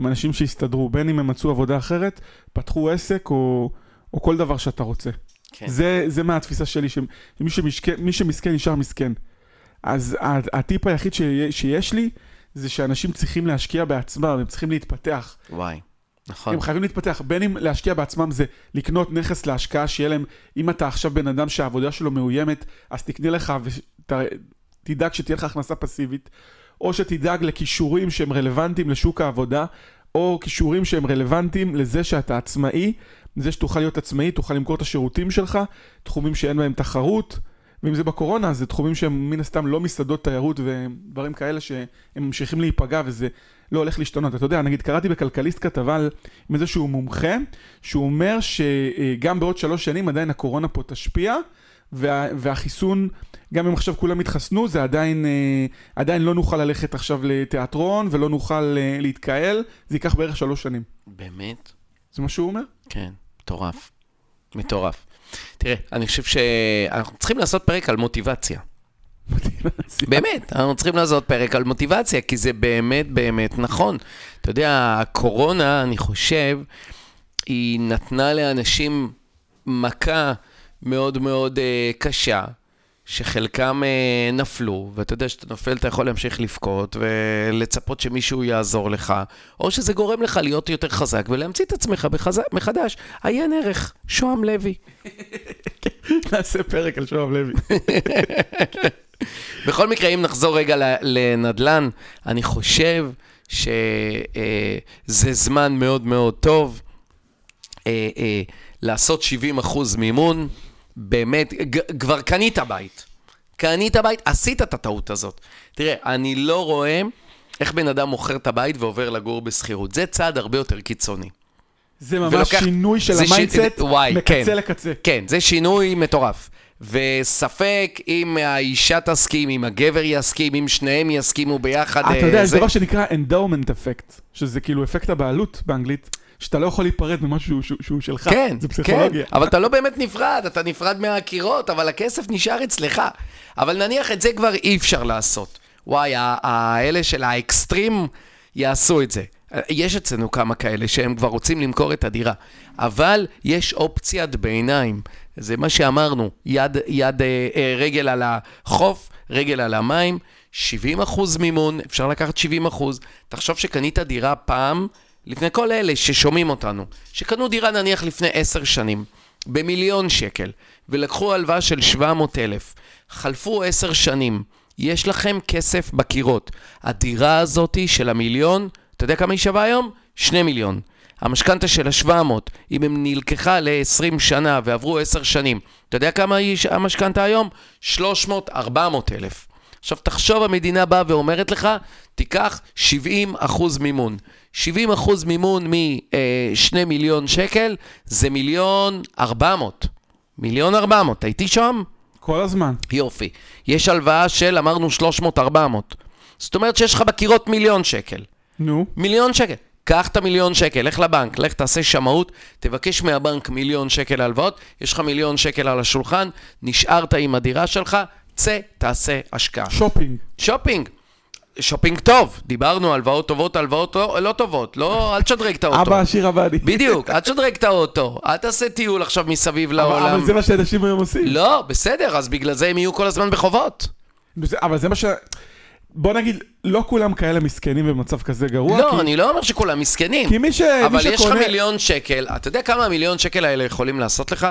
Speaker 1: הם אנשים שהסתדרו, בין אם הם מצאו עבודה אחרת, פתחו עסק או, או כל דבר שאתה רוצה. כן. זה, זה מהתפיסה שלי, שמי שמשכן, שמסכן נשאר מסכן. אז הטיפ היחיד שיש לי, זה שאנשים צריכים להשקיע בעצמם, הם צריכים להתפתח.
Speaker 2: וואי. נכון.
Speaker 1: הם חייבים להתפתח, בין אם להשקיע בעצמם זה לקנות נכס להשקעה, שיהיה להם, אם אתה עכשיו בן אדם שהעבודה שלו מאוימת, אז תקנה לך ותדאג שתהיה לך הכנסה פסיבית, או שתדאג לכישורים שהם רלוונטיים לשוק העבודה, או כישורים שהם רלוונטיים לזה שאתה עצמאי, לזה שתוכל להיות עצמאי, תוכל למכור את השירותים שלך, תחומים שאין בהם תחרות. ואם זה בקורונה, זה תחומים שהם מן הסתם לא מסעדות תיירות ודברים כאלה שהם ממשיכים להיפגע וזה לא הולך להשתנות. אתה יודע, נגיד קראתי בכלכליסט כתבה עם איזשהו מומחה, שהוא אומר שגם בעוד שלוש שנים עדיין הקורונה פה תשפיע, וה, והחיסון, גם אם עכשיו כולם יתחסנו, זה עדיין, אה, עדיין לא נוכל ללכת עכשיו לתיאטרון ולא נוכל אה, להתקהל, זה ייקח בערך שלוש שנים.
Speaker 2: באמת?
Speaker 1: זה מה שהוא אומר?
Speaker 2: כן, מטורף. מטורף. תראה, אני חושב שאנחנו צריכים לעשות פרק על מוטיבציה. באמת, אנחנו צריכים לעשות פרק על מוטיבציה, כי זה באמת באמת נכון. אתה יודע, הקורונה, אני חושב, היא נתנה לאנשים מכה מאוד מאוד uh, קשה, שחלקם uh, נפלו, ואתה יודע שאתה נופל, אתה יכול להמשיך לבכות ולצפות שמישהו יעזור לך, או שזה גורם לך להיות יותר חזק ולהמציא את עצמך בחז... מחדש. עיין ערך, שוהם לוי.
Speaker 1: נעשה פרק על שוהם לוי.
Speaker 2: בכל מקרה, אם נחזור רגע לנדל"ן, אני חושב שזה אה, זמן מאוד מאוד טוב אה, אה, לעשות 70 אחוז מימון. באמת, כבר קנית בית. קנית בית, עשית את הטעות הזאת. תראה, אני לא רואה איך בן אדם מוכר את הבית ועובר לגור בשכירות. זה צעד הרבה יותר קיצוני.
Speaker 1: זה ממש ולוקח, שינוי של ה mindset מקצה כן, לקצה.
Speaker 2: כן, זה שינוי מטורף. וספק אם האישה תסכים, אם הגבר יסכים, אם שניהם יסכימו ביחד.
Speaker 1: אתה יודע, אה, זה דבר שנקרא endowment effect, שזה כאילו אפקט הבעלות באנגלית. שאתה לא יכול להיפרד ממשהו שהוא, שלך,
Speaker 2: כן,
Speaker 1: זה פסיכולוגיה.
Speaker 2: כן, אבל אתה לא באמת נפרד, אתה נפרד מהקירות, אבל הכסף נשאר אצלך. אבל נניח את זה כבר אי אפשר לעשות. וואי, האלה של האקסטרים יעשו את זה. יש אצלנו כמה כאלה שהם כבר רוצים למכור את הדירה, אבל יש אופציית ביניים. זה מה שאמרנו, יד, יד אה, אה, רגל על החוף, רגל על המים, 70 אחוז מימון, אפשר לקחת 70 אחוז. תחשוב שקנית דירה פעם, לפני כל אלה ששומעים אותנו, שקנו דירה נניח לפני 10 שנים, במיליון שקל, ולקחו הלוואה של 700 אלף, חלפו 10 שנים, יש לכם כסף בקירות. הדירה הזאתי של המיליון, אתה יודע כמה היא שווה היום? 2 מיליון. המשכנתה של ה-700, אם הם נלקחה ל-20 שנה ועברו 10 שנים, אתה יודע כמה היא המשכנתה היום? 300-400 אלף. עכשיו תחשוב, המדינה באה ואומרת לך, תיקח 70 אחוז מימון. 70 אחוז מימון מ-2 אה, מיליון שקל זה מיליון 400. מיליון 400, הייתי שם?
Speaker 1: כל הזמן.
Speaker 2: יופי. יש הלוואה של, אמרנו, 300-400. זאת אומרת שיש לך בקירות מיליון שקל.
Speaker 1: נו.
Speaker 2: מיליון שקל. קח את המיליון שקל, לך לבנק, לך תעשה שמאות, תבקש מהבנק מיליון שקל הלוואות, יש לך מיליון שקל על השולחן, נשארת עם הדירה שלך, צא, תעשה השקעה.
Speaker 1: שופינג.
Speaker 2: שופינג. שופינג טוב, דיברנו הלוואות טובות, הלוואות לא, לא טובות, לא, אל תשדרג את האוטו.
Speaker 1: אבא עשיר עבדי.
Speaker 2: בדיוק, אל תשדרג את האוטו, אל תעשה טיול עכשיו מסביב לעולם.
Speaker 1: אבל זה מה שאנשים היום עושים.
Speaker 2: לא, בסדר, אז בגלל זה הם יהיו כל הזמן בחובות.
Speaker 1: אבל זה מה ש... בוא נגיד, לא כולם כאלה מסכנים במצב כזה גרוע.
Speaker 2: לא, כי... אני לא אומר שכולם מסכנים.
Speaker 1: כי מי ש...
Speaker 2: אבל
Speaker 1: מי
Speaker 2: יש שקונה... לך מיליון שקל, אתה יודע כמה המיליון שקל האלה יכולים לעשות לך?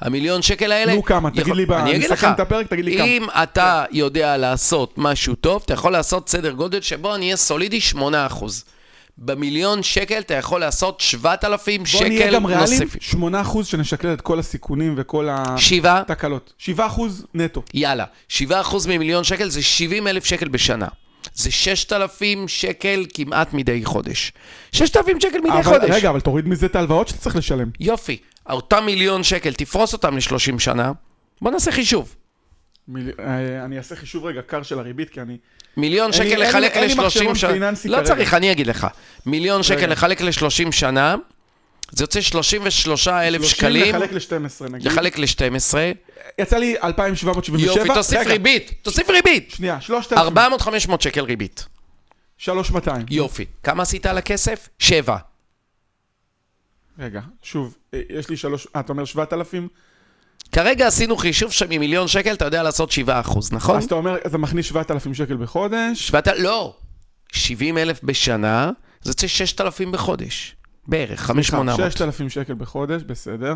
Speaker 2: המיליון שקל האלה...
Speaker 1: נו כמה, תגיד לי, אני אגיד לך, את הפרק, תגיד לי כמה.
Speaker 2: אם אתה יודע לעשות משהו טוב, אתה יכול לעשות סדר גודל שבו אני אהיה סולידי 8%. במיליון שקל אתה יכול לעשות 7,000
Speaker 1: בוא נהיה
Speaker 2: שקל
Speaker 1: גם ריאליים,
Speaker 2: נוספים.
Speaker 1: 8% שנשקלל את כל הסיכונים וכל
Speaker 2: שבעה,
Speaker 1: התקלות. 7% נטו.
Speaker 2: יאללה, 7% ממיליון שקל זה 70 אלף שקל בשנה. זה 6,000 שקל כמעט מדי חודש. 6,000 שקל מדי
Speaker 1: אבל,
Speaker 2: חודש.
Speaker 1: רגע, אבל תוריד מזה את ההלוואות שאתה צריך לשלם.
Speaker 2: יופי, אותם מיליון שקל, תפרוס אותם ל-30 שנה, בוא נעשה חישוב.
Speaker 1: מיל... אה, אני אעשה חישוב רגע קר של הריבית, כי אני...
Speaker 2: מיליון שקל
Speaker 1: אין לי-
Speaker 2: לחלק
Speaker 1: אין לי מחשבון
Speaker 2: ל-30 שנה.
Speaker 1: פיננסי
Speaker 2: לא
Speaker 1: כרגע.
Speaker 2: צריך, אני אגיד לך. מיליון שקל. לחלק ל-30 שנה, זה יוצא 33 אלף
Speaker 1: 30
Speaker 2: שקלים,
Speaker 1: לחלק ל-12 נגיד.
Speaker 2: לחלק ל-12.
Speaker 1: יצא לי 2,777.
Speaker 2: יופי, תוסיף
Speaker 1: רגע,
Speaker 2: ריבית, תוסיף ריבית.
Speaker 1: שנייה, 3,000.
Speaker 2: 400-500 שקל ריבית.
Speaker 1: 3,200.
Speaker 2: יופי. כמה עשית על הכסף? שבע.
Speaker 1: רגע, שוב, אה, יש לי שלוש... אה, אתה אומר 7,000?
Speaker 2: כרגע עשינו חישוב שממיליון שקל אתה יודע לעשות 7 אחוז, נכון?
Speaker 1: אז אתה אומר, אתה מכניס 7,000 שקל בחודש.
Speaker 2: שבעת... לא. 70 אלף בשנה, זה יוצא 6,000 בחודש. בערך, 5,800.
Speaker 1: 6,000 שקל בחודש, בסדר.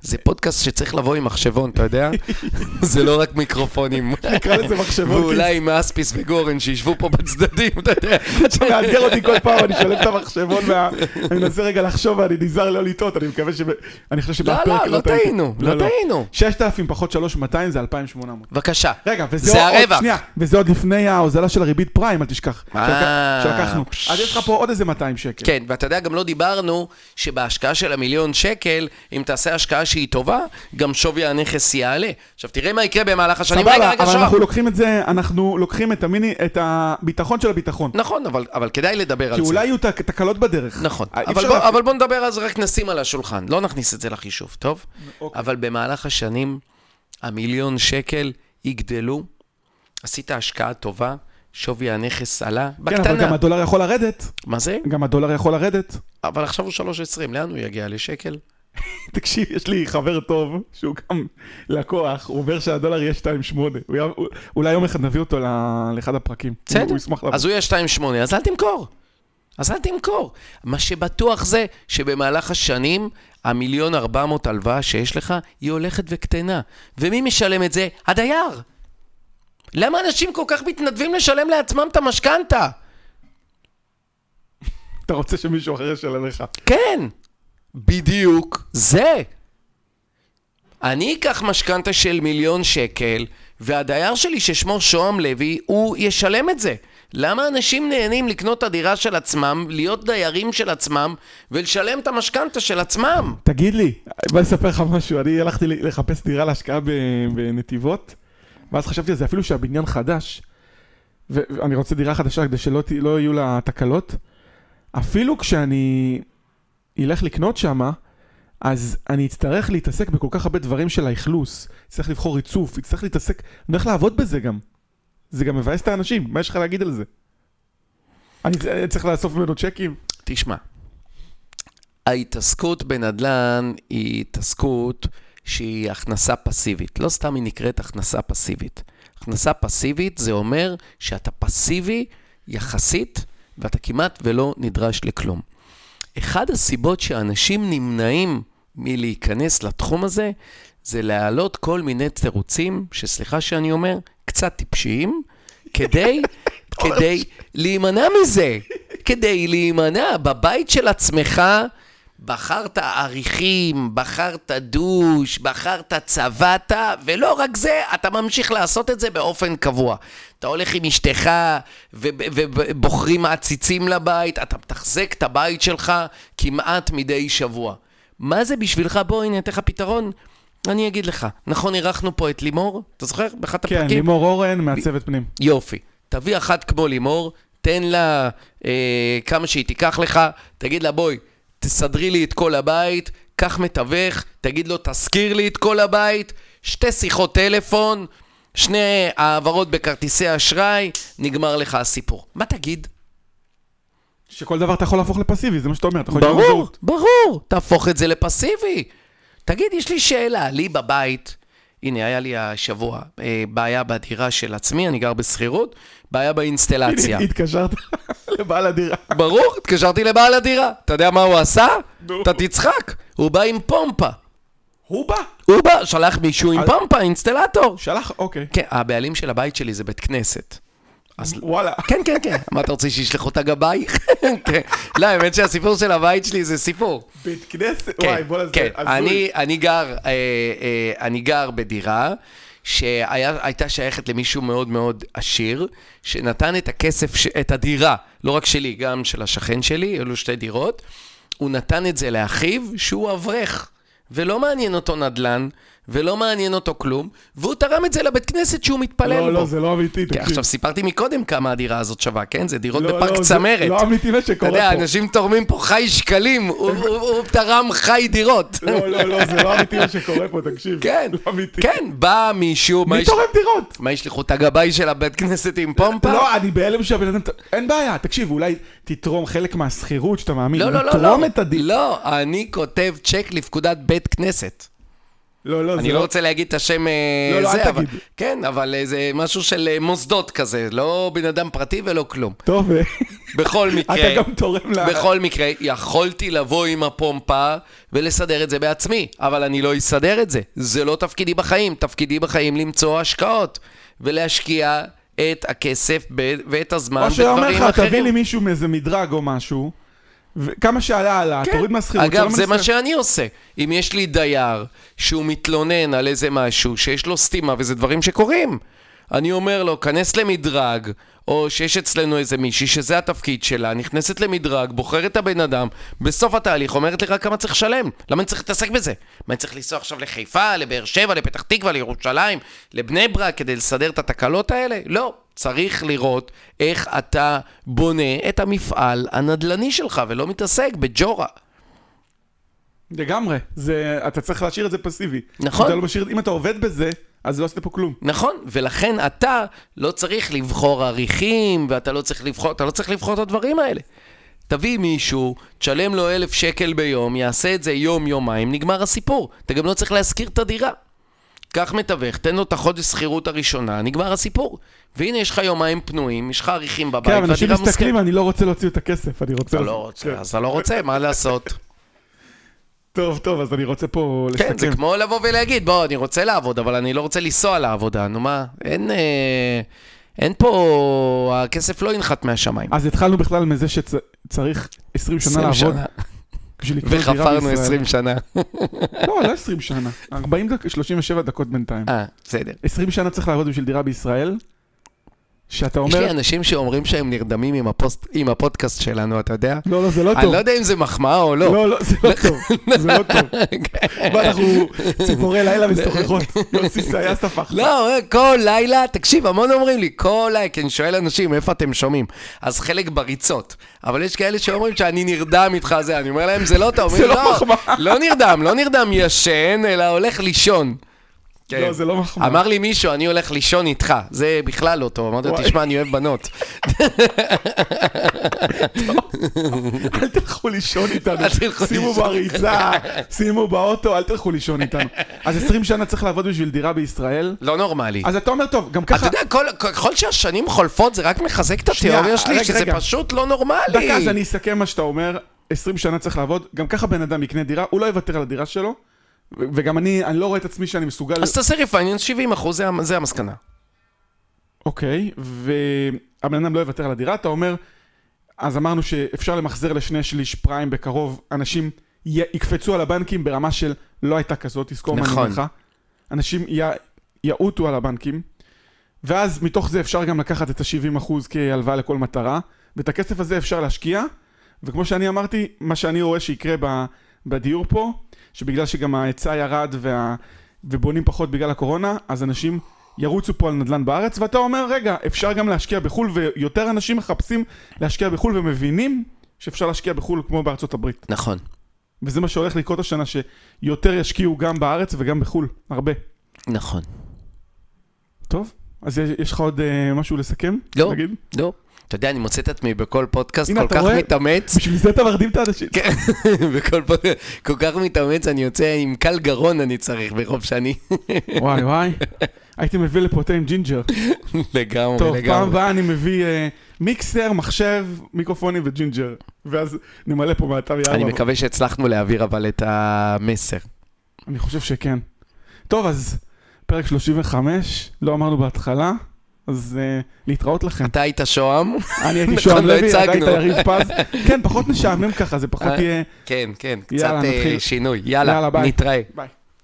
Speaker 2: זה פודקאסט שצריך לבוא עם מחשבון, אתה יודע? זה לא רק מיקרופונים.
Speaker 1: נקרא לזה מחשבון,
Speaker 2: ואולי עם אספיס וגורן שישבו פה בצדדים, אתה יודע.
Speaker 1: אתה מאתגר אותי כל פעם, אני שולף את המחשבון, וה- אני מנסה רגע לחשוב ואני נזהר לא לטעות, אני מקווה ש... אני חושב
Speaker 2: לא,
Speaker 1: שבפרק
Speaker 2: לא, לא
Speaker 1: טעיתי.
Speaker 2: טעינו, לא טעינו.
Speaker 1: 6,000 פחות 3,200 זה 2,800.
Speaker 2: בבקשה.
Speaker 1: רגע, וזה
Speaker 2: זה
Speaker 1: עוד. שנייה, וזה עוד לפני ההוזלה של הריבית פריים, אל תשכח.
Speaker 2: אה.
Speaker 1: שלקחנו. אז יש לך פה עוד איזה 200 שקל.
Speaker 2: כן, ואתה יודע, גם לא דיברנו שבהשקעה של המיליון שקל, אם תעשה השקעה שהיא טובה, גם שווי הנכס יעלה. עכשיו, תראה מה יקרה במהלך השנים.
Speaker 1: סבבה, אבל
Speaker 2: שעה.
Speaker 1: אנחנו לוקחים את זה, אנחנו לוקחים את המיני, את הביטחון של הביטחון.
Speaker 2: נכון, אבל, אבל כדאי לדבר על
Speaker 1: כי
Speaker 2: זה.
Speaker 1: אולי יהיו תק- תקלות בדרך.
Speaker 2: נכון,
Speaker 1: אה,
Speaker 2: אבל בוא, אבל בוא נדבר זה, רק נשים על השולחן, לא נכניס את זה לחישוב, טוב?
Speaker 1: אוקיי.
Speaker 2: אבל במהלך השנים, המיליון שקל יגדלו, עשית השקעה טובה, שווי הנכס עלה,
Speaker 1: כן, אבל
Speaker 2: בקטנה.
Speaker 1: גם הדולר יכול לרדת.
Speaker 2: מה זה?
Speaker 1: גם הדולר יכול לרדת.
Speaker 2: אבל עכשיו הוא 3.20, לאן הוא יגיע? לשקל?
Speaker 1: תקשיב, יש לי חבר טוב, שהוא גם לקוח, הוא אומר שהדולר יהיה 2.8. הוא יהיה- הוא- אולי יום אחד נביא אותו לאחד הפרקים.
Speaker 2: בסדר. אז הוא יהיה 2.8, אז אל תמכור. אז אל תמכור. מה שבטוח זה שבמהלך השנים, המיליון 400 הלוואה שיש לך, היא הולכת וקטנה. ומי משלם את זה? הדייר. למה אנשים כל כך מתנדבים לשלם לעצמם את המשכנתה?
Speaker 1: אתה רוצה שמישהו אחר ישלם לך.
Speaker 2: כן, בדיוק זה. אני אקח משכנתה של מיליון שקל, והדייר שלי ששמו שוהם לוי, הוא ישלם את זה. למה אנשים נהנים לקנות את הדירה של עצמם, להיות דיירים של עצמם, ולשלם את המשכנתה של עצמם?
Speaker 1: תגיד לי, בוא אספר לך משהו, אני הלכתי לחפש דירה להשקעה בנתיבות, ואז חשבתי על זה, אפילו שהבניין חדש, ואני רוצה דירה חדשה כדי שלא לא יהיו לה תקלות, אפילו כשאני אלך לקנות שמה, אז אני אצטרך להתעסק בכל כך הרבה דברים של האכלוס, אצטרך לבחור ריצוף, אצטרך להתעסק, אני הולך לעבוד בזה גם. זה גם מבאס את האנשים, מה יש לך להגיד על זה? אני צריך לאסוף ממנו צ'קים?
Speaker 2: תשמע, ההתעסקות בנדל"ן היא התעסקות שהיא הכנסה פסיבית. לא סתם היא נקראת הכנסה פסיבית. הכנסה פסיבית זה אומר שאתה פסיבי יחסית, ואתה כמעט ולא נדרש לכלום. אחד הסיבות שאנשים נמנעים מלהיכנס לתחום הזה, זה להעלות כל מיני תירוצים, שסליחה שאני אומר, קצת טיפשיים, כדי, כדי להימנע מזה. כדי להימנע. בבית של עצמך בחרת עריכים, בחרת דוש, בחרת צבעת, ולא רק זה, אתה ממשיך לעשות את זה באופן קבוע. אתה הולך עם אשתך ובוחרים עציצים לבית, אתה מתחזק את הבית שלך כמעט מדי שבוע. מה זה בשבילך? בוא, הנה, אתן לך פתרון. אני אגיד לך, נכון אירחנו פה את לימור? אתה זוכר? באחד
Speaker 1: כן,
Speaker 2: הפרקים?
Speaker 1: לימור אורן, מעצבת פנים.
Speaker 2: יופי. תביא אחת כמו לימור, תן לה אה, כמה שהיא תיקח לך, תגיד לה בואי, תסדרי לי את כל הבית, קח מתווך, תגיד לו תזכיר לי את כל הבית, שתי שיחות טלפון, שני העברות בכרטיסי אשראי, נגמר לך הסיפור. מה תגיד?
Speaker 1: שכל דבר אתה יכול להפוך לפסיבי, זה מה שאתה אומר, אתה יכול
Speaker 2: ברור. ברור, תהפוך את זה לפסיבי. תגיד, יש לי שאלה, לי בבית, הנה, היה לי השבוע אה, בעיה בדירה של עצמי, אני גר בשכירות, בעיה באינסטלציה.
Speaker 1: הנה, התקשרת לבעל הדירה.
Speaker 2: ברור, התקשרתי לבעל הדירה. אתה יודע מה הוא עשה? אתה תצחק. הוא בא עם פומפה.
Speaker 1: הוא בא.
Speaker 2: הוא בא, שלח מישהו עם פומפה, אינסטלטור.
Speaker 1: שלח, אוקיי.
Speaker 2: כן, הבעלים של הבית שלי זה בית כנסת. אז
Speaker 1: וואלה.
Speaker 2: כן, כן, כן. מה אתה רוצה שישלחו את הגבאי? כן. לא, האמת שהסיפור של הבית שלי זה סיפור.
Speaker 1: בית כנסת?
Speaker 2: כן,
Speaker 1: וואי, בוא נעשה.
Speaker 2: כן. אני, גר, אה, אה, אני גר בדירה שהייתה שייכת למישהו מאוד מאוד עשיר, שנתן את הכסף, ש- את הדירה, לא רק שלי, גם של השכן שלי, אלו שתי דירות, הוא נתן את זה לאחיו, שהוא אברך, ולא מעניין אותו נדל"ן, ולא מעניין אותו כלום, והוא תרם את זה לבית כנסת שהוא מתפלל בו.
Speaker 1: לא, לא, זה לא אמיתי,
Speaker 2: כן,
Speaker 1: תקשיב.
Speaker 2: עכשיו סיפרתי מקודם כמה הדירה הזאת שווה, כן? זה דירות
Speaker 1: לא,
Speaker 2: בפארק
Speaker 1: לא, זה
Speaker 2: צמרת.
Speaker 1: לא אמיתי מה
Speaker 2: אתה
Speaker 1: שקורה
Speaker 2: יודע,
Speaker 1: פה.
Speaker 2: אנשים תורמים פה חי שקלים, הוא- הוא הוא תרם חי דירות.
Speaker 1: לא, לא, לא, זה לא אמיתי מה שקורה פה, תקשיב.
Speaker 2: כן,
Speaker 1: לא אמיתי.
Speaker 2: כן, בא מישהו,
Speaker 1: מי
Speaker 2: יש-
Speaker 1: תורם דירות?
Speaker 2: מה ישלחו את הגבאי של הבית כנסת עם פומפה?
Speaker 1: לא, אני בהלם שהבן אדם... אין בעיה, תקשיב, אולי תתרום חלק מהשכירות שאתה מאמין.
Speaker 2: לא, לא, לא,
Speaker 1: תתרום
Speaker 2: לא,
Speaker 1: את הדין.
Speaker 2: לא, אני כותב צ'ק לפקודת בית כנסת.
Speaker 1: לא, לא,
Speaker 2: אני
Speaker 1: זה
Speaker 2: לא רוצה להגיד את השם אה,
Speaker 1: לא, לא, אל
Speaker 2: אבל...
Speaker 1: תגיד.
Speaker 2: כן, אבל אה, זה משהו של אה, מוסדות כזה, לא בן אדם פרטי ולא כלום.
Speaker 1: טוב,
Speaker 2: בכל מקרה...
Speaker 1: אתה גם תורם ל...
Speaker 2: בכל מקרה, יכולתי לבוא עם הפומפה ולסדר את זה בעצמי, אבל אני לא אסדר את זה. זה לא תפקידי בחיים. תפקידי בחיים למצוא השקעות ולהשקיע את הכסף ואת הזמן
Speaker 1: או שאומר
Speaker 2: בדברים
Speaker 1: לך, תביא
Speaker 2: אחרים.
Speaker 1: לי מישהו מאיזה מדרג או משהו, וכמה שעלה עלה,
Speaker 2: כן.
Speaker 1: תוריד מהשכירות.
Speaker 2: אגב, זה מה שאני עושה. אם יש לי דייר שהוא מתלונן על איזה משהו, שיש לו סתימה, וזה דברים שקורים, אני אומר לו, כנס למדרג, או שיש אצלנו איזה מישהי שזה התפקיד שלה, נכנסת למדרג, בוחרת את הבן אדם, בסוף התהליך אומרת לך כמה צריך לשלם. למה אני צריך להתעסק בזה? מה, אני צריך לנסוע עכשיו לחיפה, לבאר שבע, לפתח תקווה, לירושלים, לבני ברק, כדי לסדר את התקלות האלה? לא. צריך לראות איך אתה בונה את המפעל הנדל"ני שלך, ולא מתעסק בג'ורה.
Speaker 1: לגמרי, זה, אתה צריך להשאיר את זה פסיבי.
Speaker 2: נכון.
Speaker 1: אתה לא משאיר, אם אתה עובד בזה, אז לא עשית פה כלום.
Speaker 2: נכון, ולכן אתה לא צריך לבחור עריכים, ואתה לא צריך לבחור, אתה לא צריך לבחור את הדברים האלה. תביא מישהו, תשלם לו אלף שקל ביום, יעשה את זה יום-יומיים, נגמר הסיפור. אתה גם לא צריך להשכיר את הדירה. קח מתווך, תן לו את החודש שכירות הראשונה, נגמר הסיפור. והנה, יש לך יומיים פנויים, יש לך עריכים בבית,
Speaker 1: כן, אנשים מסתכלים. אני לא רוצה להוציא את הכסף, אני רוצה...
Speaker 2: אתה לא רוצה,
Speaker 1: כן.
Speaker 2: אז אתה לא רוצה, מה לעשות?
Speaker 1: טוב, טוב, אז אני רוצה פה
Speaker 2: כן, זה
Speaker 1: לסכם.
Speaker 2: כמו לבוא ולהגיד, בוא, אני רוצה לעבוד, אבל אני לא רוצה לנסוע לעבודה, נו מה, אין... אה, אין פה... הכסף לא ינחת מהשמיים.
Speaker 1: אז התחלנו בכלל מזה שצריך 20 שנה
Speaker 2: 20
Speaker 1: לעבוד
Speaker 2: שנה.
Speaker 1: בשביל לקנות דירה
Speaker 2: וחפרנו
Speaker 1: בישראל.
Speaker 2: 20 שנה.
Speaker 1: לא, לא 20 שנה. 40 דקות, 37 דקות בינתיים.
Speaker 2: אה, בסדר.
Speaker 1: 20 שנה צריך לעבוד בשביל דירה בישראל, שאתה
Speaker 2: יש לי
Speaker 1: אומר...
Speaker 2: אנשים שאומרים שהם נרדמים עם הפוסט- עם הפודקאסט שלנו, אתה יודע?
Speaker 1: לא, לא, זה לא
Speaker 2: אני
Speaker 1: טוב.
Speaker 2: לא יודע אם זה מחמאה או לא.
Speaker 1: לא, לא, זה לא טוב. זה לא טוב. מה, אנחנו ציפורי לילה משוחחות. יוסי סייס הפך.
Speaker 2: לא, כל לילה, תקשיב, המון אומרים לי, כל לילה, כי אני שואל אנשים, איפה אתם שומעים? אז חלק בריצות. אבל יש כאלה שאומרים שאני נרדם איתך זה, אני אומר להם, זה לא טוב.
Speaker 1: זה
Speaker 2: אומרים,
Speaker 1: לא מחמאה."
Speaker 2: לא נרדם, לא נרדם ישן, אלא הולך לישון. כן.
Speaker 1: לא, זה לא מחמאה.
Speaker 2: אמר לי מישהו, אני הולך לישון איתך. זה בכלל לא טוב. אמרתי לו. תשמע, אני אוהב בנות.
Speaker 1: אל תלכו לישון איתנו. שימו. בריצה, שימו באוטו, אל תלכו לישון איתנו. אז 20 שנה צריך לעבוד בשביל דירה בישראל.
Speaker 2: לא נורמלי.
Speaker 1: אז אתה אומר, טוב, גם
Speaker 2: אתה
Speaker 1: ככה...
Speaker 2: יודע, כל- ככל שהשנים חולפות, זה רק מחזק את התיאוריה שלי, שזה. פשוט לא נורמלי.
Speaker 1: דקה, אז אני אסכם מה שאתה אומר. 20 שנה צריך לעבוד, גם ככה בן אדם יקנה דירה, הוא לא יוותר על הדירה שלו, וגם אני, אני לא רואה את עצמי שאני מסוגל...
Speaker 2: אז תעשה ריפייננס 70 אחוז, זה, זה המסקנה.
Speaker 1: אוקיי, והבן אדם לא יוותר על הדירה, אתה אומר, אז אמרנו שאפשר למחזר לשני שליש פריים בקרוב, אנשים י- יקפצו על הבנקים ברמה של לא הייתה כזאת, תזכור מה אני
Speaker 2: נכון.
Speaker 1: אומר לך. אנשים י- יעוטו על הבנקים, ואז מתוך זה אפשר גם לקחת את ה-70% כהלוואה לכל מטרה, ואת הכסף הזה אפשר להשקיע, וכמו שאני אמרתי, מה שאני רואה שיקרה ב- בדיור פה, שבגלל שגם ההיצע ירד וה... ובונים פחות בגלל הקורונה, אז אנשים ירוצו פה על נדל"ן בארץ, ואתה אומר, רגע, אפשר גם להשקיע בחו"ל, ויותר אנשים מחפשים להשקיע בחו"ל ומבינים שאפשר להשקיע בחו"ל כמו בארצות הברית.
Speaker 2: נכון.
Speaker 1: וזה מה שהולך לקרות השנה, שיותר ישקיעו גם בארץ וגם בחו"ל, הרבה.
Speaker 2: נכון.
Speaker 1: טוב, אז יש, לך עוד uh, משהו לסכם?
Speaker 2: לא.
Speaker 1: נגיד?
Speaker 2: לא. אתה יודע, אני מוצא את עצמי בכל פודקאסט
Speaker 1: הנה,
Speaker 2: כל כך
Speaker 1: רואה?
Speaker 2: מתאמץ.
Speaker 1: בשביל זה אתה מרדים את האנשים.
Speaker 2: כן, בכל פודקאסט, כל כך מתאמץ, אני יוצא עם כאב גרון אני צריך ברוב שני.
Speaker 1: וואי וואי, הייתי מביא לפה תה עם ג'ינג'ר.
Speaker 2: לגמרי,
Speaker 1: טוב, פעם
Speaker 2: לגמרי.
Speaker 1: הבאה אני מביא אה, מיקסר, מחשב, מיקרופונים וג'ינג'ר. ואז נמלא פה מהתה יאללה.
Speaker 2: אני מקווה שהצלחנו להעביר אבל את המסר.
Speaker 1: אני חושב שכן. טוב, אז פרק 35, לא אמרנו בהתחלה, אז אה, להתראות לכם.
Speaker 2: אתה היית שוהם?
Speaker 1: אני הייתי שוהם
Speaker 2: לא
Speaker 1: לוי, אתה היית. יריב פז. כן, פחות משעמם ככה, זה פחות
Speaker 2: אה,
Speaker 1: יהיה...
Speaker 2: כן, כן, קצת
Speaker 1: יאללה,
Speaker 2: אה. שינוי.
Speaker 1: יאללה.
Speaker 2: נתראה.
Speaker 1: ביי.